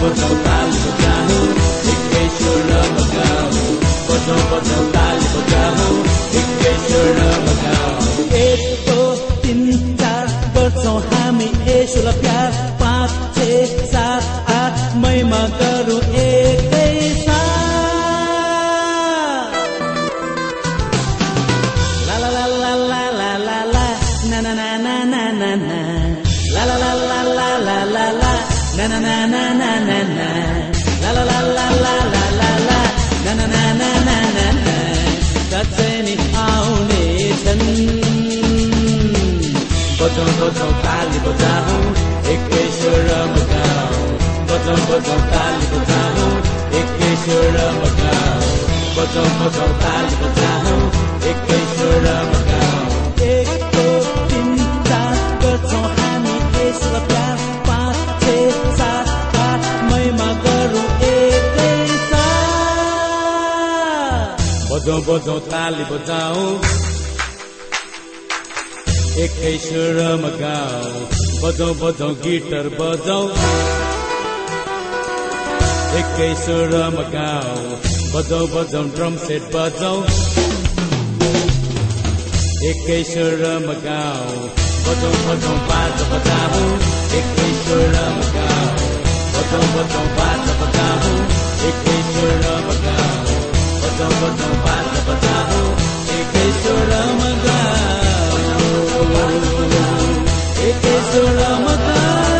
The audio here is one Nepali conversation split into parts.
potong tali. बजाउँ बजाउँ ताली बजाउँ एकै गाउँ एक दो तिन चार गर्छौँ हामी यसलाई प्यार पाँच छ सात आठ मैमा गरौँ एकै बजाउँ बजाउँ ताली बजाउँ एकै सुरमा गाउँ बजाउँ बजाउँ गिटार बजाउँ एकै गाउँ बजाउँ बजाउँ ड्रम सेट बजाउँ। एकै सुरमा गाउँ। बजाउँ बजाउँ बाजा बजाउँ। एकै सुरमा गाउँ। बजाउँ बजाउँ बाजा बजाउँ। एकै सुरमा गाउँ। बजाउँ बजाउँ बाजा बजाउँ। एकै सुरमा गाउँ। एकै सुरमा गाउँ।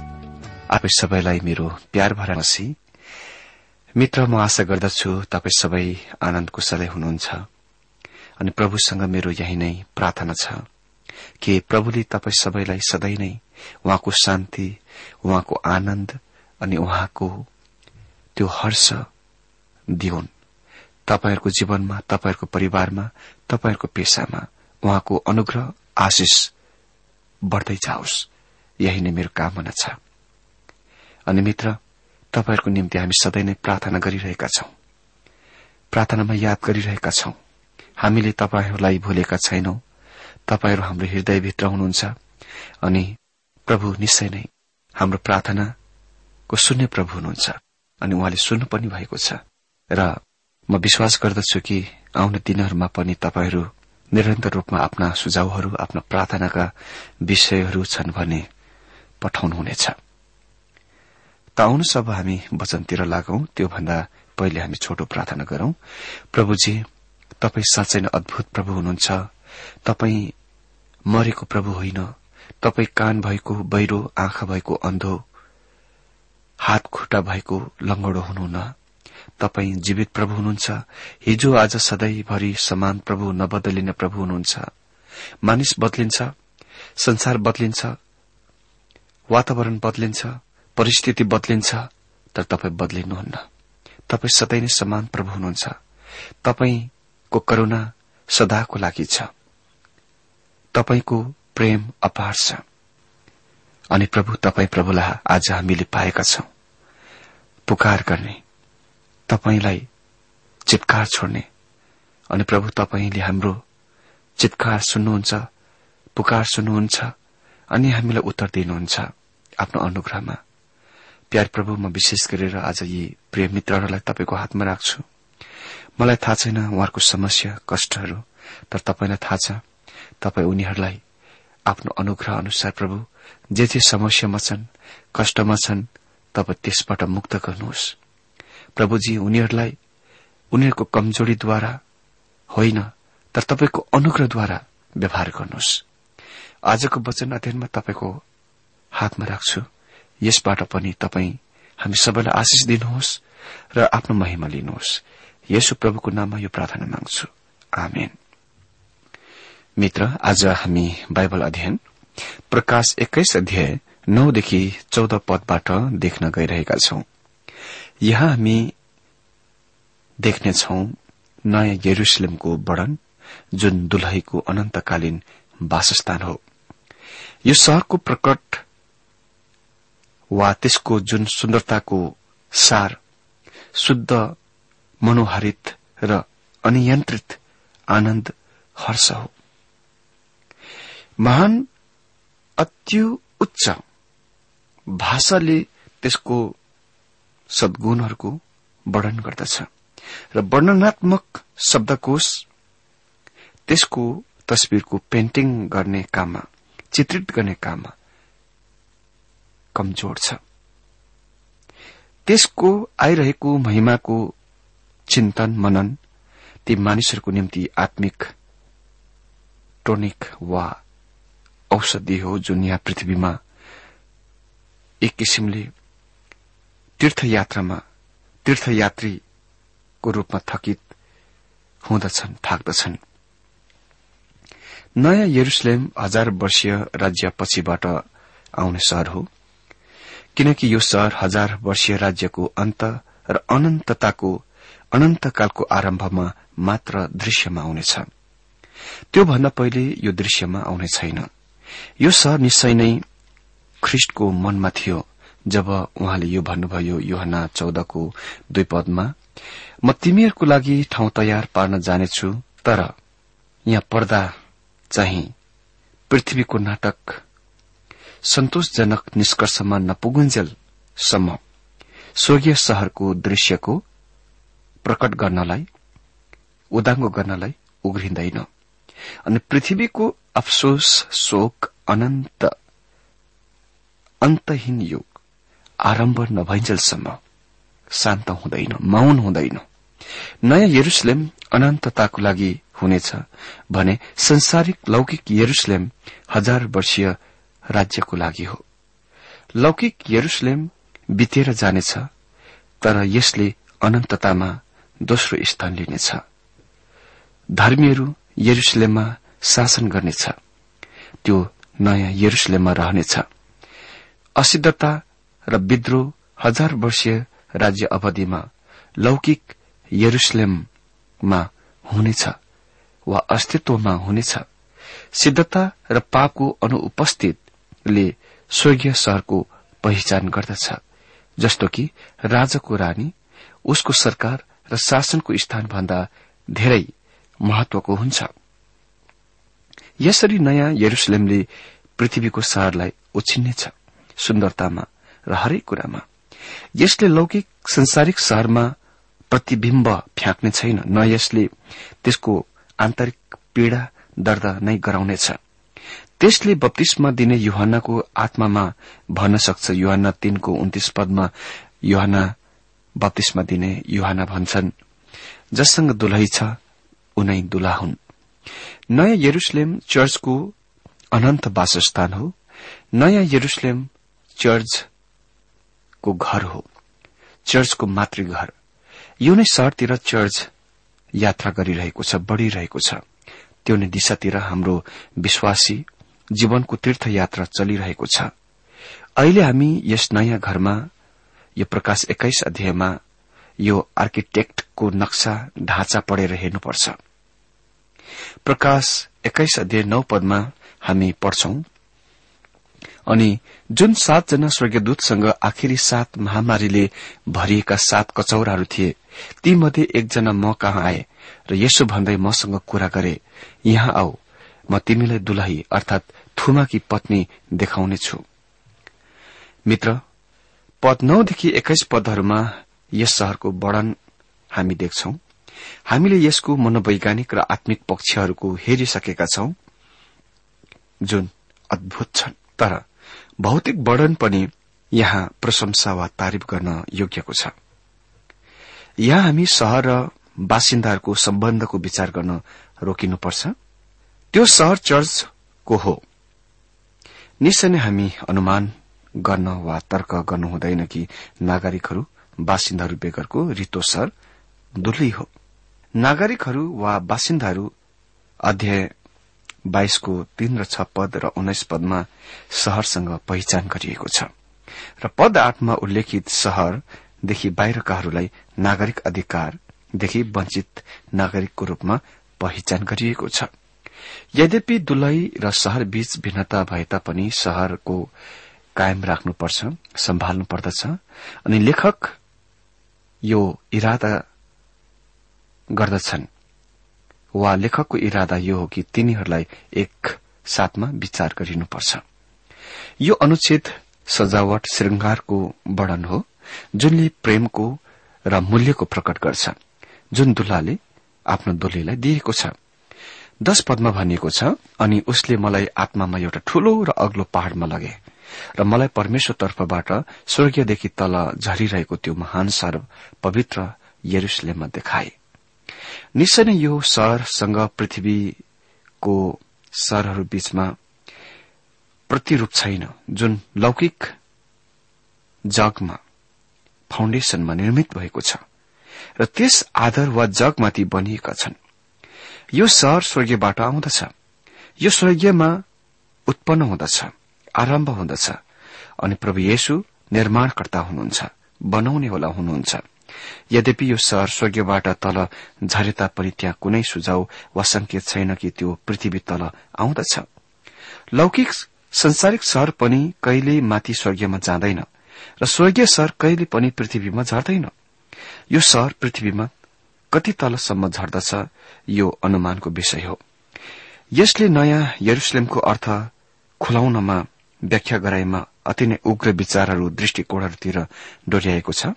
तपाईँ सबैलाई मेरो प्यार भरा मित्र म आशा गर्दछु तपाईँ सबै आनन्द कुशलै हुनुहुन्छ। अनि प्रभुसँग मेरो यही नै प्रार्थना छ कि प्रभुले तपाईँ सबैलाई सधैँ नै उहाँको शान्ति उहाँको आनन्द अनि उहाँको त्यो हर्ष दिउन्। तपाईँहरूको जीवनमा तपाईँहरूको परिवारमा तपाईँहरूको पेसामा उहाँको अनुग्रह आशिष बढ्दै जाओस्। यही नै मेरो कामना छ। अनि मित्र तपाईँहरूको निम्ति हामी सधैँ नै प्रार्थना गरिरहेका छौं। प्रार्थनामा याद गरिरहेका छौं। हामीले तपाईँहरूलाई भुलेका छैनौं। तपाईँहरू हाम्रो हृदयभित्र हुनुहुन्छ। अनि प्रभु निश्चय नै हाम्रो प्रार्थनाको शून्य प्रभु हुनुहुन्छ। अनि उहाँले सुन्नु पनि भएको छ। र म विश्वास गर्दछु कि आउने दिनहरूमा पनि तपाईँहरू निरन्तर रूपमा आफ्ना सुझावहरू आफ्ना प्रार्थनाका विषयहरू छन् भने पठाउनुहुनेछ। त आउनुहोस् अब हामी वचनतिर लागौं? त्योभन्दा पहिले हामी छोटो प्रार्थना गरौं। प्रभुजी तपाई साँच्चै नै अद्भुत प्रभु हुनुहुन्छ। तपाई मरेको प्रभु होइन। तपाई कान भएको बैरो आँखा भएको अन्धो हात खुट्टा भएको लंगडो हुनुहुन्न। तपाई जीवित प्रभु हुनुहुन्छ। हिजो आज सधैँभरि समान प्रभु नबदलिने प्रभु हुनुहुन्छ। मानिस बदलिन्छ संसार बदलिन्छ वातावरण बदलिन्छ। परिस्थिति बदलिन्छ तर तपाईँ बदलिनुहुन्न। तपाईँ सधैँ नै समान प्रभु हुनुहुन्छ। तपाईँको करूणा सदाको लागि छ। तपाईँको प्रेम अपार छ। अनि प्रभु तपाईँ प्रभुलाई आज हामीले पाएका छौं। पुकार गर्ने तपाईँलाई चितकार छोड्ने अनि प्रभु तपाईँले हाम्रो चितकार सुन्नुहुन्छ पुकार सुन्नुहुन्छ अनि हामीलाई उत्तर दिनुहुन्छ। आफ्नो अनुग्रहमा प्यार प्रभु म विशेष गरेर आज यी प्रिय मित्रहरूलाई तपाईँको हातमा राख्छु। मलाई थाहा छैन उहाँहरूको समस्या कष्टहरू तर तपाईँलाई थाहा छ तपाईँ उनीहरूलाई आफ्नो अनुग्रह अनुसार प्रभु जे जे समस्यामा छन् कष्टमा छन् तपाईँ त्यसबाट मुक्त गर्नुहोस्। प्रभुजी उनीहरूलाई उनीहरूको कमजोरीद्वारा होइन तर तपाईँको अनुग्रहद्वारा व्यवहार गर्नुहोस्। आजको वचन अध्ययनमा तपाईँको हातमा राख्छु। यसबाट पनि तपाई हामी सबैलाई आशिष दिनुहोस् र आफ्नो महिमा लिनुहोस्। यसो प्रभुको नाममा यो प्रार्थना माग्छु। मित्र आज हामी बाइबल अध्ययन प्रकाश एक्काइस अध्याय नौदेखि चौध पदबाट देख्न गइरहेका छौं। यहाँ हामी देख्नेछौ नयाँ यरुसलेमको वर्णन जुन दुलहीको अनन्तकालीन वासस्थान हो। यो शहरको प्रकट वा त्यसको जुन सुन्दरताको सार शुद्ध मनोहरित र अनियन्त्रित आनन्द हर्ष हो। महान अत्यु उच्च भाषाले त्यसको सद्गुणहरूको वर्णन गर्दछ र वर्णनात्मक शब्दकोश त्यसको तस्विरको पेन्टिङ गर्ने काममा चित्रित गर्ने काममा कमजोर छ। त्यसको आइरहेको महिमाको चिन्तन मनन ती मानिसहरूको निम्ति आत्मिक टोनिक वा औषधि हो जुन यहाँ पृथ्वीमा एक किसिमले तीर्थयात्रामा तीर्थयात्रीको रूपमा थकित हुँदछन् थाक्दछन्। नयाँ यरुसलेम हजार वर्षीय राज्य पछिबाट आउने शहर हो। किनकि यो शहर हजार वर्षीय राज्यको अन्त र अनन्तताको अनन्तकालको आरम्भमा मात्र दृश्यमा आउनेछ। त्योभन्दा पहिले यो दृश्यमा आउने छैन। यो शहर निश्चय नै ख्रिष्टको मनमा थियो जब उहाँले यो भन्नुभयो योहना चौधको दुई पदमा म तिमीहरूको लागि ठाउँ तयार पार्न जानेछु तर यहाँ पर्दा चाहिँ पृथ्वीको नाटक सन्तोषजनक निष्कर्षमा नपुगुन्जेलसम्म स्वर्गीय शहरको दृश्यको प्रकट गर्नलाई उदाङ्गो गर्नलाई उग्रिँदैन अनि पृथ्वीको अफसोस शोक अनन्त अन्तहीन युग आरम्भ नभइन्जेलसम्म शान्त हुँदैन मौन हुँदैन। नयाँ यरुसलेम अनन्तताको लागि हुनेछ भने संसारिक लौकिक यरुसलेम हजार वर्षीय राज्यको लागि हो। लौकिक यरुसलेम बितेर जानेछ तर यसले अनन्ततामा दोस्रो स्थान लिनेछ। धर्मीहरू यरुसलेममा शासन गर्नेछ। त्यो नयाँ यरुसलेममा रहनेछ। असिद्धता र विद्रोह हजार वर्षीय राज्य अवधिमा लौकिक यरुसलेममा हुनेछ वा अस्तित्वमा हुनेछ। सिद्धता र पापको अनुपस्थित ले स्वर्गीय शहरको पहिचान गर्दछ जस्तो कि राजाको रानी उसको सरकार र शासनको स्थानभन्दा धेरै महत्वको हुन्छ। यसरी नयाँ यरुसलेमले पृथ्वीको शहरलाई उछिन्नेछ सुन्दरतामा र हरेक कुरामा। यसले लौकिक संसारिक शहरमा प्रतिविम्ब फ्याँक्ने छैन न यसले त्यसको आन्तरिक पीड़ा दर्द नै गराउनेछ। त्यसले बत्तीसमा दिने युहनाको आत्मामा भन्न सक्छ। युहना तीनको उन्तिस पदमा युहना बत्तीसमा दिने युहना भन्छन् जससँग दुलही छ उनै दुला हुन्। नयाँ यरुसलेम चर्चको अनन्त वासस्थान हो। नयाँ यरुसलेम चर्चको घर हो। चर्चको मातृघर। यो नै शहरतिर चर्च यात्रा गरिरहेको छ बढ़िरहेको छ। त्यो नै दिशातिर हाम्रो विश्वासी जीवनको तीर्थयात्रा चलिरहेको छ। अहिले हामी यस नयाँ घरमा यो प्रकाश एक्काइस अध्यायमा यो आर्किटेक्टको नक्सा ढाँचा पढेर हेर्नुपर्छ। प्रकाश एक्काइस अध्याय नौ पदमा हामी पढ्छौं अनि जुन सातजना स्वर्गदूतसँग आखिरी सात महामारीले भरिएका सात कचौराहरू थिए तीमध्ये एकजना म कहाँ आए र यसो भन्दै मसँग कुरा गरे यहाँ आऊ। म तिमीलाई दुलही अर्थात थुमाकी पत्नी देखाउनेछु। मित्र पद नौदेखि एक्काइस पदहरूमा यस शहरको वर्णन हामी देख्छौं। हामीले यसको मनोवैज्ञानिक र आत्मिक पक्षहरूको हेरिसकेका छौं जुन अद्भुत छन्। तर भौतिक वर्णन पनि यहाँ प्रशंसा वा तारिफ गर्न योग्यको छ। यहाँ हामी शहर र बासिन्दाहरूको सम्बन्धको विचार गर्न रोकिनुपर्छ। त्यो शहर चर्चको हो। निश्चय नै हामी अनुमान गर्न वा तर्क गर्नु हुँदैन कि नागरिकहरू बासिन्दाहरू बेगरको रितो सर दुर्ली हो। नागरिकहरू वा बासिन्दाहरू अध्याय बाइसको तीन र छ पद र उन्नाइस पदमा शहरसँग पहिचान गरिएको छ र पद आठमा उल्लेखित शहरदेखि बाहिरकाहरूलाई नागरिक अधिकारदेखि वञ्चित नागरिकको रूपमा पहिचान गरिएको छ। यद्यपि दुलई र शहर बीच भिन्नता भए तापनि शहरको कायम राख्नुपर्छ सम्हाल्नु पर्दछ अनि लेखक यो इरादा गर्दछन्। वा लेखकको इरादा यो हो कि तिनीहरूलाई एक साथमा विचार गरिनुपर्छ। यो अनुच्छेद सजावट श्रृंगारको वर्णन हो जुनले प्रेमको र मूल्यको प्रकट गर्छ जुन दुल्लाले आफ्नो दुलीलाई दिएको छ। दश पदमा भनिएको छ अनि उसले मलाई आत्मामा एउटा ठूलो र अग्लो पहाड़मा लगे र मलाई परमेश्वर तर्फबाट स्वर्गीयदेखि तल झरिरहेको त्यो महान सर्व पवित्र यरुसलेममा देखाए। निश्चय नै यो शहरसँग पृथ्वीको शहरहरू बीचमा प्रतिरूप छैन जुन लौकिक जगमा फाउन्डेशनमा निर्मित भएको छ। र त्यस आधार वा जगमाथि बनिएका छन्। यो शहर स्वर्गीयबाट आउँदछ। यो स्वर्गीयमा उत्पन्न हुँदछ आरम्भ हुँदछ अनि प्रभु येशु निर्माणकर्ता हुनुहुन्छ बनाउने होला हुनुहुन्छ। यद्यपि यो शहर स्वर्गीयबाट तल झरे तापनि त्यहाँ कुनै सुझाव वा संकेत छैन कि त्यो पृथ्वी तल आउँदछ। लौकिक संसारिक शहर पनि कहिले माथि स्वर्गीयमा जाँदैन र स्वर्गीय शहर कहिले पनि पृथ्वीमा झर्दैन। यो शहर पृथ्वीमा कति तलसम्म झर्दछ यो अनुमानको विषय हो। यसले नयाँ यरुसलेमको अर्थ खुलाउनमा व्याख्या गराइमा अति नै उग्र विचारहरू दृष्टिकोणहरूतिर डोर्याएको छ।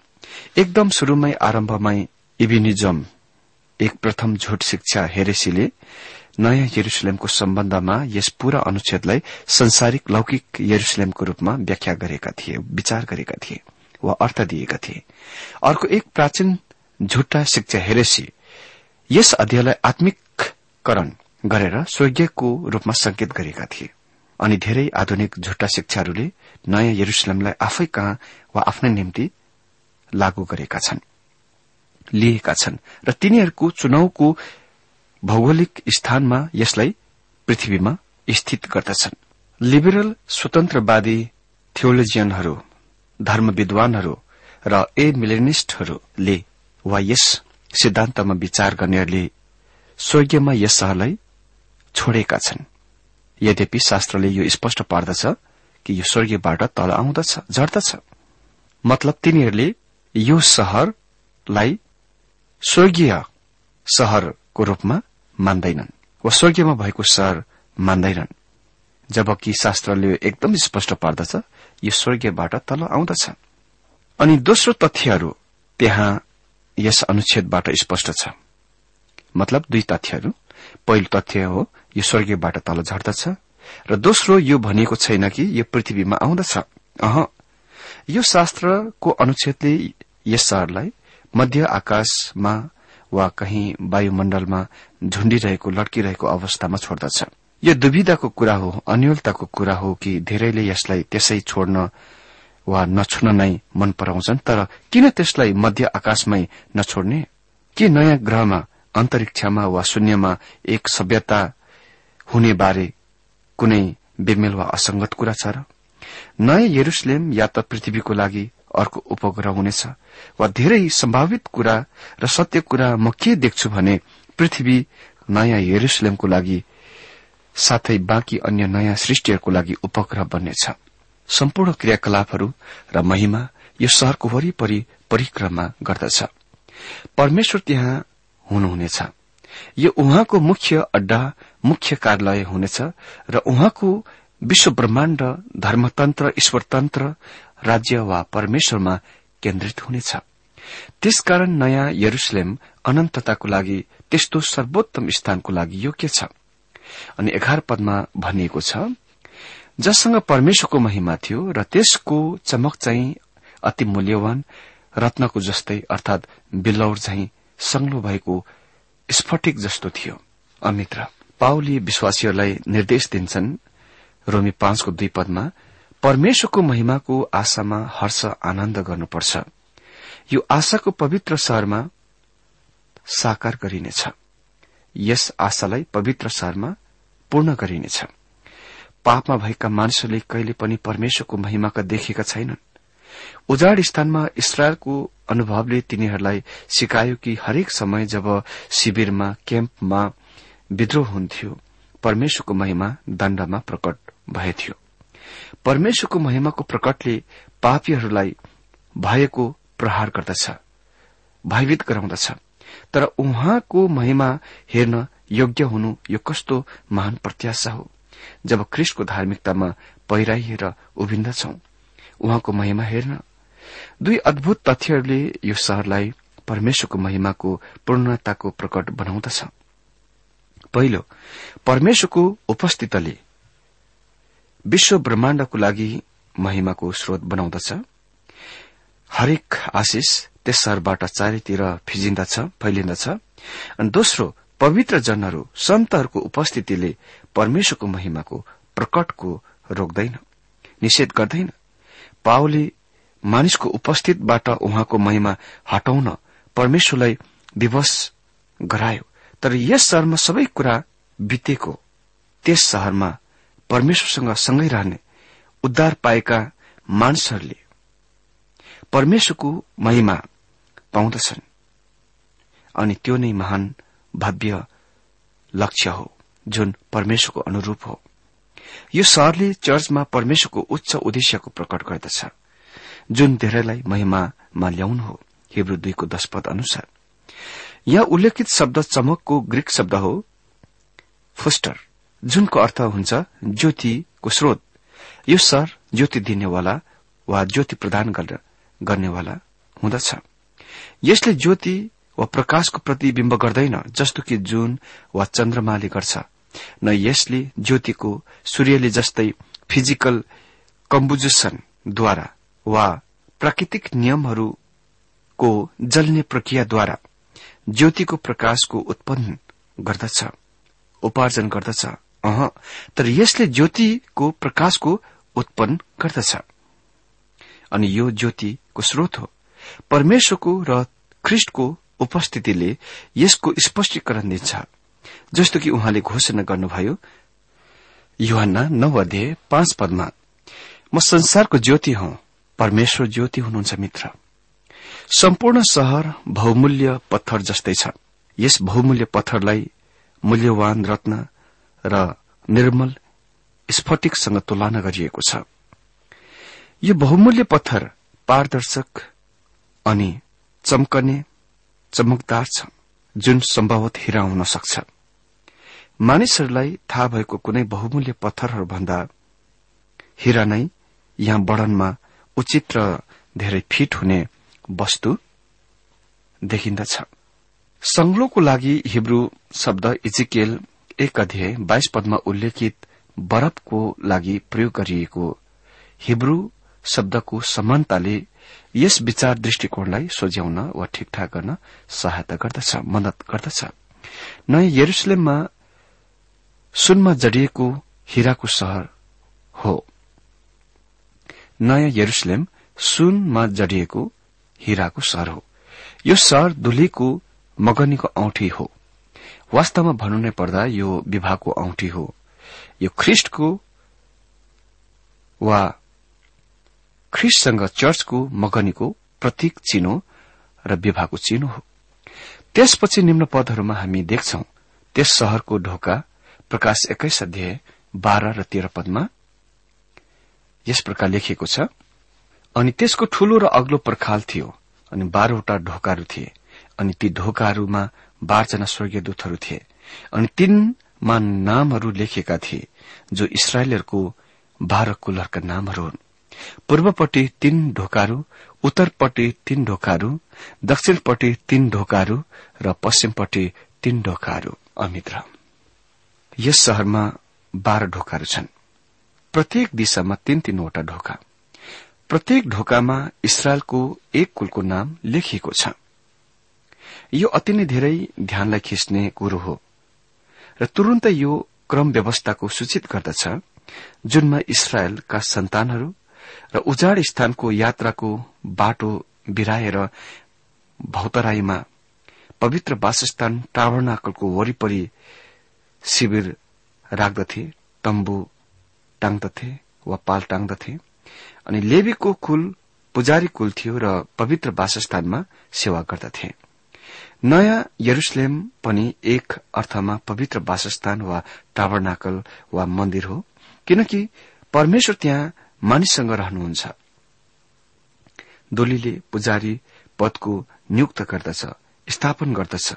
एकदम शुरूमै आरम्भमै इभिनिजम एक प्रथम झुट शिक्षा हेरेसीले नयाँ यरुसलेमको सम्बन्धमा यस पूरा अनुच्छेदलाई संसारिक लौकिक यरुसलेमको रूपमा व्याख्या गरेका थिए विचार गरेका थिए वा अर्थ दिएका थिए। अर्को एक प्राचीन झुट्टा शिक्षा हेरेसी यस अध्यायलाई आत्मिककरण गरेर स्वर्गीयको रूपमा संकेत गरेका थिए। अनि धेरै आधुनिक झुट्टा शिक्षाहरूले नयाँ यरुसलेमलाई आफै कहाँ वा आफ्नै निम्ति लागू गरेका छन् लिएका छन् र तिनीहरूको चुनावको भौगोलिक स्थानमा यसलाई पृथ्वीमा स्थित गर्दछन्। लिबरल स्वतन्त्रवादी थियोलोजियनहरू धर्म विद्वानहरू र ए मिलेनिस्टहरूले वा यस सिद्धान्तमा विचार गर्नेहरूले स्वर्गीयमा यस शहरलाई छोडेका छन्। यद्यपि शास्त्रले यो स्पष्ट पार्दछ कि यो स्वर्गीयबाट तल आउँदछ झर्दछ। मतलब तिनीहरूले यो शहरलाई स्वर्गीय शहरको रूपमा मान्दैनन् वा स्वर्गीयमा भएको शहर मान्दैनन्। जबकि शास्त्रले एकदम स्पष्ट पार्दछ यो स्वर्गीयबाट तल आउँदछ। अनि दोस्रो तथ्यहरू त्यहाँ यस अनुच्छेदबाट स्पष्ट छ। मतलब दुई तथ्यहरू। पहिलो तथ्य हो यो स्वर्गीयबाट तल झर्दछ र दोस्रो यो भनिएको छैन कि यो पृथ्वीमा आउँदछ। अह। यो शास्त्रको अनुच्छेदले यस शहरलाई मध्य आकाशमा वा कहीँ वायुमण्डलमा झुण्डिरहेको लड्किरहेको अवस्थामा छोड्दछ। यो दुविधाको कुरा हो अन्यलताको कुरा हो कि धेरैले यसलाई त्यसै छोड्न वा नछुन नै मन पराउँछन् तर किन त्यसलाई मध्य आकाशमै नछोड्ने? के नयाँ ग्रहमा अन्तरिक्षमा वा शून्यमा एक सभ्यता हुने बारे कुनै बेमेल वा असंगत कुरा छ र? नयाँ यरुसलेम या त पृथ्वीको लागि अर्को उपग्रह हुनेछ। वा धेरै सम्भावित कुरा र सत्य कुरा म के देख्छु भने पृथ्वी नयाँ यरुसलेमको लागि साथै बाँकी अन्य नयाँ सृष्टिहरूको लागि उपग्रह बन्नेछ। सम्पूर्ण क्रियाकलापहरू र महिमा यो शहरको वरिपरि परिक्रमा गर्दछ। परमेश्वर त्यहाँ हुनुहुनेछ। यो उहाँको मुख्य अड्डा मुख्य कार्यालय हुनेछ र उहाँको विश्व ब्रह्माण्ड धर्मतन्त्र ईश्वरतन्त्र राज्य वा परमेश्वरमा केन्द्रित हुनेछ। त्यसकारण नयाँ यरुसलेम अनन्तताको लागि त्यस्तो सर्वोत्तम स्थानको लागि योग्य छ। अनि एघार पदमा भनिएको छ जससँग परमेश्वरको महिमा थियो र त्यसको चमक चाहिँ अति मूल्यवान रत्नको जस्तै अर्थात बिलौर झै संग्लो भएको स्फटिक जस्तो थियो। अमित्र पाउली विश्वासीहरूलाई निर्देश दिन्छन् रोमी पाँचको दुई पदमा परमेश्वरको महिमाको आशामा हर्ष आनन्द गर्नुपर्छ। यो आशाको पवित्र शहरमा साकार गरिनेछ। यस आशालाई पवित्र शहरमा पूर्ण गरिनेछ। पापमा भएका मानिसहरूले कहिले पनि परमेश्वरको महिमाका देखेका छैनन्। उजाड स्थानमा इसरायलको अनुभवले तिनीहरूलाई सिकायो कि हरेक समय जब शिविरमा क्याम्पमा विद्रोह हुन्थ्यो परमेश्वरको महिमा दण्डमा प्रकट भएथ्यो। परमेश्वरको महिमाको प्रकटले पापीहरूलाई भएको प्रहार गर्दछ भयभीत गराउँदछ। तर उहाँको महिमा हेर्न योग्य हुनु यो कस्तो महान प्रत्याशा हो। जब ख्रिस्टको धार्मिकतामा पहिराइएर उभिन्दछौ उहाँको महिमा हेर्न। दुई अद्भुत तथ्यहरूले यो शहरलाई परमेश्वरको महिमाको पूर्णताको प्रकट बनाउँदछ। पहिलो परमेश्वरको उपस्थितले विश्व ब्रह्माण्डको लागि महिमाको स्रोत बनाउँदछ। हरेक आशिष त्यस शहरबाट चारैतिर फिजिन्दछ फैलिन्दछ। अनि दोस्रो पवित्र जनहरू सन्तहरूको उपस्थितिले परमेश्वरको महिमाको प्रकटको रोक्दैन निषेध गर्दैन। पाओले मानिसको उपस्थितबाट उहाँको महिमा हटाउन परमेश्वरलाई विवश गरायो। तर यस शहरमा सबै कुरा बितेको त्यस शहरमा परमेश्वरसँग सँगै रहने उद्धार पाएका मानिसहरूले परमेश्वरको महिमा पाउँदछन्। अनि त्यो नै महान भव्य लक्ष्य हो। जुन परमेश्वरको अनुरूप हो। यो शहरले चर्चमा परमेश्वरको उच्च उद्देश्यको प्रकट गर्दछ जुन धेरैलाई महिमामा ल्याउनु हो हिब्रू दुईको दश पद अनुसार। यहाँ उल्लेखित शब्द चमकको ग्रीक शब्द हो फुस्टर जुनको अर्थ हुन्छ ज्योतिको स्रोत। यो सहर ज्योति दिनेवाला वा ज्योति प्रदान गर्नेवाला हुँदछ। यसले ज्योति वा प्रकाशको प्रतिविम्ब गर्दैन जस्तो कि जुन वा चन्द्रमाले गर्छ। न यसले ज्योतिको सूर्यले जस्तै फिजिकल कम्बुजेसनद्वारा वा प्राकृतिक नियमहरूको जल्ने प्रक्रियाद्वारा ज्योतिको प्रकाशको उत्पन्न गर्दछ उपार्जन गर्दछ। अह तर यसले ज्योतिको प्रकाशको उत्पन्न गर्दछ। अनि यो ज्योतिको स्रोत हो। परमेश्वरको र ख्रिष्टको उपस्थितिले यसको स्पष्टीकरण दिन्छ। जस्तो कि उहाँले घोषणा गर्नुभयो युहन्ना नौ अध्यय पाँच पदमा म संसारको ज्योति हौ परमेश्वर ज्योति हुनुहुन्छ मित्र। सम्पूर्ण शहर बहुमूल्य पत्थर जस्तै छ। यस बहुमूल्य पत्थरलाई मूल्यवान रत्न र निर्मल स्फटिकसँग तुलना गरिएको छ। यो बहुमूल्य पत्थर पारदर्शक अनि चम्कने चमकदार छ जुन सम्भवत हिरा हुन सक्छ। मानिसहरूलाई थाहा भएको कुनै बहुमूल्य पत्थरहरूभन्दा हिरा नै यहाँ वर्णनमा उचित र धेरै फिट हुने वस्तु देखिन्दछ। संग्लोको लागि हिब्रू शब्द इजिकेल एक अध्याय बाइस पदमा उल्लेखित बरफको लागि प्रयोग गरिएको हिब्रू शब्दको समानताले यस विचार दृष्टिकोणलाई सोझ्याउन वा ठिकठाक गर्न सहायता गर्दछ मदत गर्दछ। नयाँ यरुसलेममा सुनमा जडिएको हिराको शहर हो। नयाँ यरुसलेम सुनमा जडिएको हिराको शहर हो। यो शहर दुलीको मगनीको औठी हो। वास्तवमा भन्नु नै पर्दा यो विवाहको औठी हो। यो ख्रिष्टको वा ख्रिस्टसँग चर्चको मगनीको प्रतीक चिनो र विवाहको चिनो हो। त्यसपछि निम्न पदहरूमा हामी देख्छौ त्यस शहरको ढोका प्रकाश एक्काइस अध्याय बाह्र र तेह्र पदमा यस प्रकार लेखिएको छ अनि त्यसको ठूलो र अग्लो पर्खाल थियो अनि बाह्रवटा ढोकाहरू थिए अनि ती ढोकाहरूमा बाह्रजना स्वर्गीय दूतहरू थिए अनि तीनमा नामहरू लेखिएका थिए जो इसरायलहरूको बाह्र कुलहरूका नामहरू हुन्। पूर्वपट्टि तीन ढोकाहरू उत्तरपट्टि तीन ढोकाहरू दक्षिणपट्टि तीन ढोकाहरू र पश्चिमपट्टि तीन ढोकाहरू। अमित्र यस शहरमा बाह्र ढोकाहरू छन्। प्रत्येक दिशामा तीन तीनवटा ढोका। प्रत्येक ढोकामा इसरायलको एक कुलको नाम लेखिएको छ। यो अति नै धेरै ध्यानलाई खिच्ने कुरो हो र तुरन्तै यो क्रम व्यवस्थाको सूचित गर्दछ जुनमा इसरायलका सन्तानहरू र उजाड स्थानको यात्राको बाटो बिराएर भौतराईमा पवित्र वासस्थान टावरनाकलको वरिपरि शिविर राख्दथे तम्बु टाङ्दथे वा पाल टाङ्दथे अनि लेबीको कुल पुजारी कुल थियो र पवित्र वासस्थानमा सेवा गर्दथे। नयाँ यरुसलेम पनि एक अर्थमा पवित्र वासस्थान वा टावरनाकल वा मन्दिर हो किनकि परमेश्वर त्यहाँ मानिससँग रहनुहुन्छ। दोलीले पुजारी पदको नियुक्त गर्दछ स्थापन गर्दछ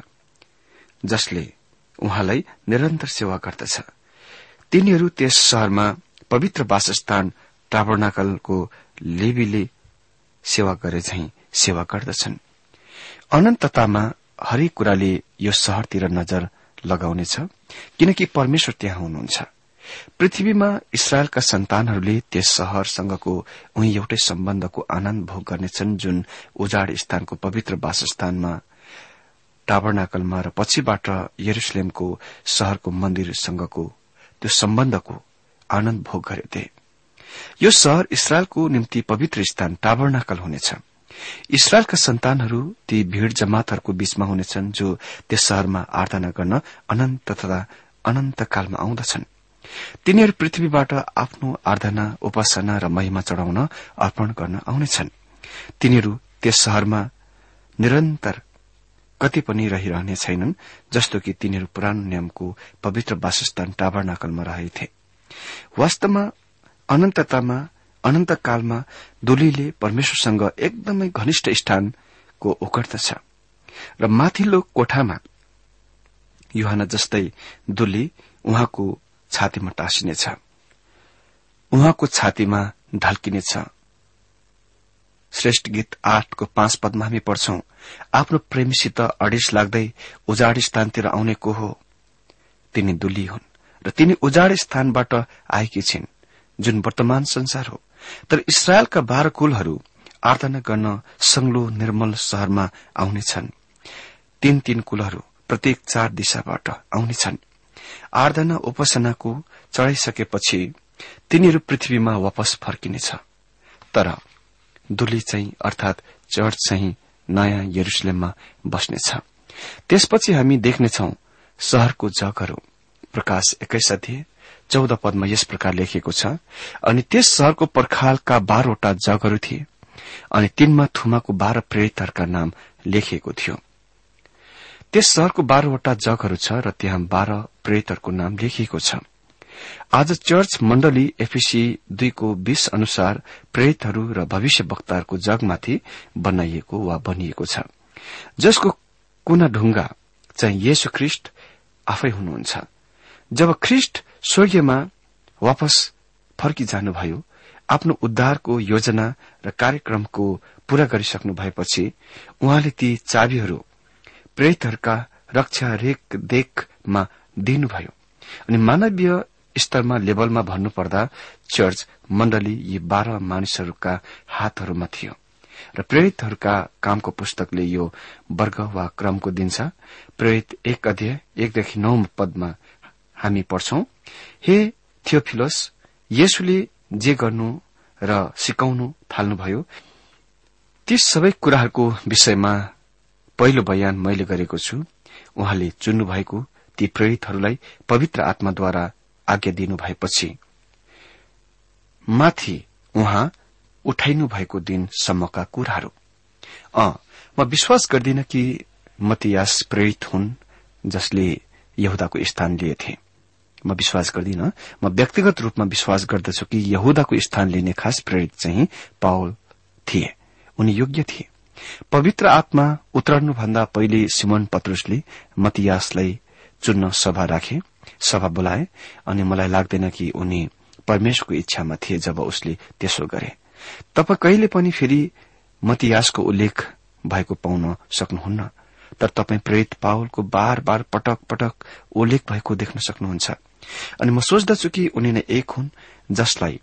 जसले उहाँलाई निरन्तर सेवा गर्दछ। तिनीहरू त्यस शहरमा पवित्र वासस्थान टाबरनाकलको लेबीले सेवा गरे झै सेवा गर्दछन्। अनन्ततामा हरेक कुराले यो शहरतिर नजर लगाउनेछ किनकि परमेश्वर त्यहाँ हुनुहुन्छ। पृथ्वीमा इसरायलका सन्तानहरूले त्यस शहरसँगको उही एउटै सम्बन्धको आनन्द भोग गर्नेछन् जुन उजाड स्थानको पवित्र वासस्थानमा टाबरनाकलमा र पछिबाट यरुसलेमको शहरको मन्दिरसँगको त्यो सम्बन्धको आनन्द भोग गरेथे। यो शहर इसरायलको निम्ति पवित्र स्थान टाबरनाकल हुनेछ। इसरायलका सन्तानहरू ती भीड़ जमातहरूको बीचमा हुनेछन् जो त्यस शहरमा आराधना गर्न अनन्त तथा अनन्तकालमा आउँदछन्। तिनीहरू पृथ्वीबाट आफ्नो आराधना उपासना र महिमा चढ़ाउन अर्पण गर्न आउनेछन्। तिनीहरू त्यस शहरमा निरन्तर कति पनि रहिरहने छैनन् जस्तो कि तिनीहरू पुरानो नियमको पवित्र वासस्थान टाबरनाकलमा रहेथे। वास्तवमा अनन्ततामा अनन्तकालमा दुलीले परमेश्वरसँग एकदमै घनिष्ठ स्थानको ओकर्दछ र माथिल्लो कोठामा युहान जस्तै दुली उहाँको छातीमा टाँसिनेछ। उहाँको छातीमा ढल्किनेछ। श्रेष्ठ गीत आठको पाँच पदमा हामी पढ्छौं। आफ्नो प्रेमीसित अडिस लाग्दै उजाड स्थानतिर आउने को हो? तिनी दुली हुन् र तिनी उजाड स्थानबाट आएकी छिन् जुन वर्तमान संसार हो। तर इसरायलका बाह्र कुलहरू आराधना गर्न संग्लो निर्मल शहरमा आउनेछन्। तीन तीन कुलहरू प्रत्येक चार दिशाबाट आउनेछन्। आराधना उपासनाको चढ़ाइसकेपछि तिनीहरू पृथ्वीमा वापस फर्किनेछ। तर दुली चाहिँ अर्थात चर्च चाहिँ नयाँ यरुसलेममा बस्नेछ। त्यसपछि हामी देख्नेछौ शहरको जगहरू। प्रकाश एक्काइस अध्यय चौध पदमा यस प्रकार लेखिएको छ अनि त्यस शहरको पर्खालका बाह्रवटा जगहरू थिए अनि तिनमा थुमाको बाह्र प्रेरितहरूका नाम लेखिएको थियो। त्यस शहरको बाह्रवटा जगहरू छ र त्यहाँ बाह्र प्रेरितहरूको नाम लेखिएको छ। आज चर्च मण्डली एफिसी दुईको बीस अनुसार प्रेरितहरू र भविष्य वक्ताहरूको जगमाथि बनाइएको वा बनिएको छ। जसको कुना ढुङ्गा चाहिँ येशु ख्रिष्ट आफै हुनुहुन्छ। जब ख्रिष्ट स्वर्गीयमा वापस फर्किजानुभयो आफ्नो उद्धारको योजना र कार्यक्रमको पूरा गरिसक्नु भएपछि उहाँले ती चाबीहरू प्रेतहरूका रक्षा रेखदेखमा दिनुभयो। अनि मानवीय स्तरमा लेभलमा भन्नुपर्दा चर्च मण्डली यी बाह्र मानिसहरूका हातहरूमा थियो। र प्रेरितहरूका कामको पुस्तकले यो वर्ग वा क्रमको दिन्छ प्रेरित एक अध्यय एकदेखि नौ पदमा हामी पढ्छौं हे थियोफिलोस येशुले जे गर्नु र सिकाउनु थाल्नुभयो ती सबै कुराहरूको विषयमा पहिलो बयान मैले गरेको छु। उहाँले चुन्नु भएको ती प्रेरितहरूलाई पवित्र आत्माद्वारा आज्ञा दिनु भएपछि माथि उहाँ उठाइनु भएको दिनसम्मका कुराहरू। म विश्वास गर्दिन कि मतियास प्रेरित हुन् जसले यहुदाको स्थान लिएथे। म विश्वास गर्दिन। म व्यक्तिगत रूपमा विश्वास गर्दछु कि यहुदाको स्थान लिने खास प्रेरित चाहिँ पावल थिए। उनी योग्य थिए। पवित्र आत्मा उत्रनुभन्दा पहिले सिमन पत्रुसले मतियासलाई चुन्न सभा राखे। सभा बोलाए अनि मलाई लाग्दैन कि उनी परमेश्वरको इच्छामा थिए जब उसले त्यसो गरे। तब कहिले पनि फेरि मतियासको उल्लेख भएको पाउन सक्नुहुन्न। तर तपाईँ प्रेरित पावलको बार बार पटक पटक उल्लेख भएको देख्न सक्नुहुन्छ। अनि म सोच्दछु कि उनी नै एक हुन् जसलाई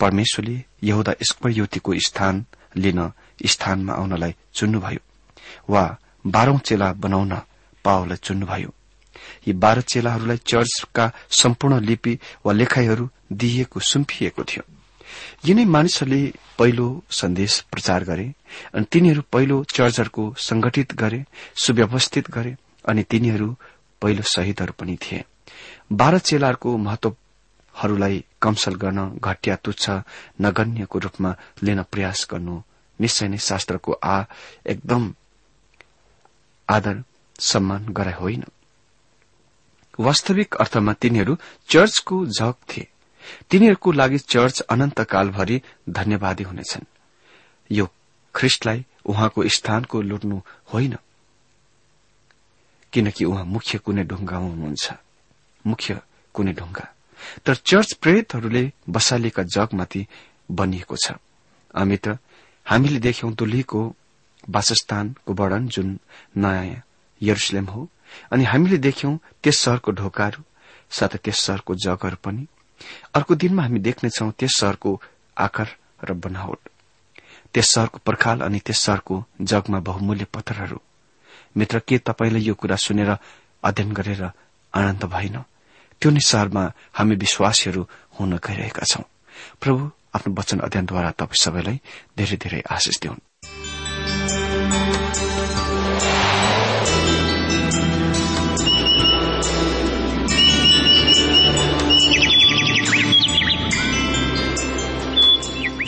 परमेश्वरले यहुदा स्क्वर युवतीको स्थान लिन स्थानमा आउनलाई चुन्नुभयो वा बाह्रौं चेला बनाउन पावललाई चुन्नुभयो। यी बाह्र चेलाहरूलाई चर्चका सम्पूर्ण लिपि वा लेखाईहरू दिइएको सुम्पिएको थियो। यिनै मानिसहरूले पहिलो सन्देश प्रचार गरे अनि तिनीहरू पहिलो चर्चहरूको संगठित गरे सुव्यवस्थित गरे अनि तिनीहरू पहिलो शहीदहरू पनि थिए। बाह्र चेलाहरूको महत्वहरूलाई कमसल गर्न घटिया तुच्छ नगण्यको रूपमा लिन प्रयास गर्नु निश्चय नै शास्त्रको आ एकदम आदर सम्मान गराए होइन। वास्तविक अर्थमा तिनीहरू चर्चको झक थिए। तिनीहरूको लागि चर्च अनन्तकालभरि धन्यवादी हुनेछन्। यो ख्रिष्टलाई उहाँको स्थानको लुट्नु होइन। किनकि उहाँ मुख्य कुनै ढुङ्गामा हुनुहुन्छ। मुख्य कुनै ढुङ्गा। तर चर्च प्रेरितहरूले बसालिएका जगमाथि बनिएको छ। अमित्र हामीले देख्यौं दुलीको वासस्थानको वर्णन जुन नयाँ यरुसलेम हो अनि हामीले देख्यौं त्यस शहरको ढोकाहरू साथै त्यस शहरको जगहरू पनि। अर्को दिनमा हामी देख्नेछौ त्यस शहरको आकार र बनावट। त्यस शहरको पर्खाल अनि त्यस शहरको जगमा बहुमूल्य पत्थरहरू। मित्र के तपाईँले यो कुरा सुनेर अध्ययन गरेर आनन्द भएन? त्यो नै शहरमा हामी विश्वासीहरू हुन गइरहेका छौं। प्रभु आफ्नो वचन अध्ययनद्वारा तपाईँ सबैलाई धेरै धेरै आशिष दिउन्।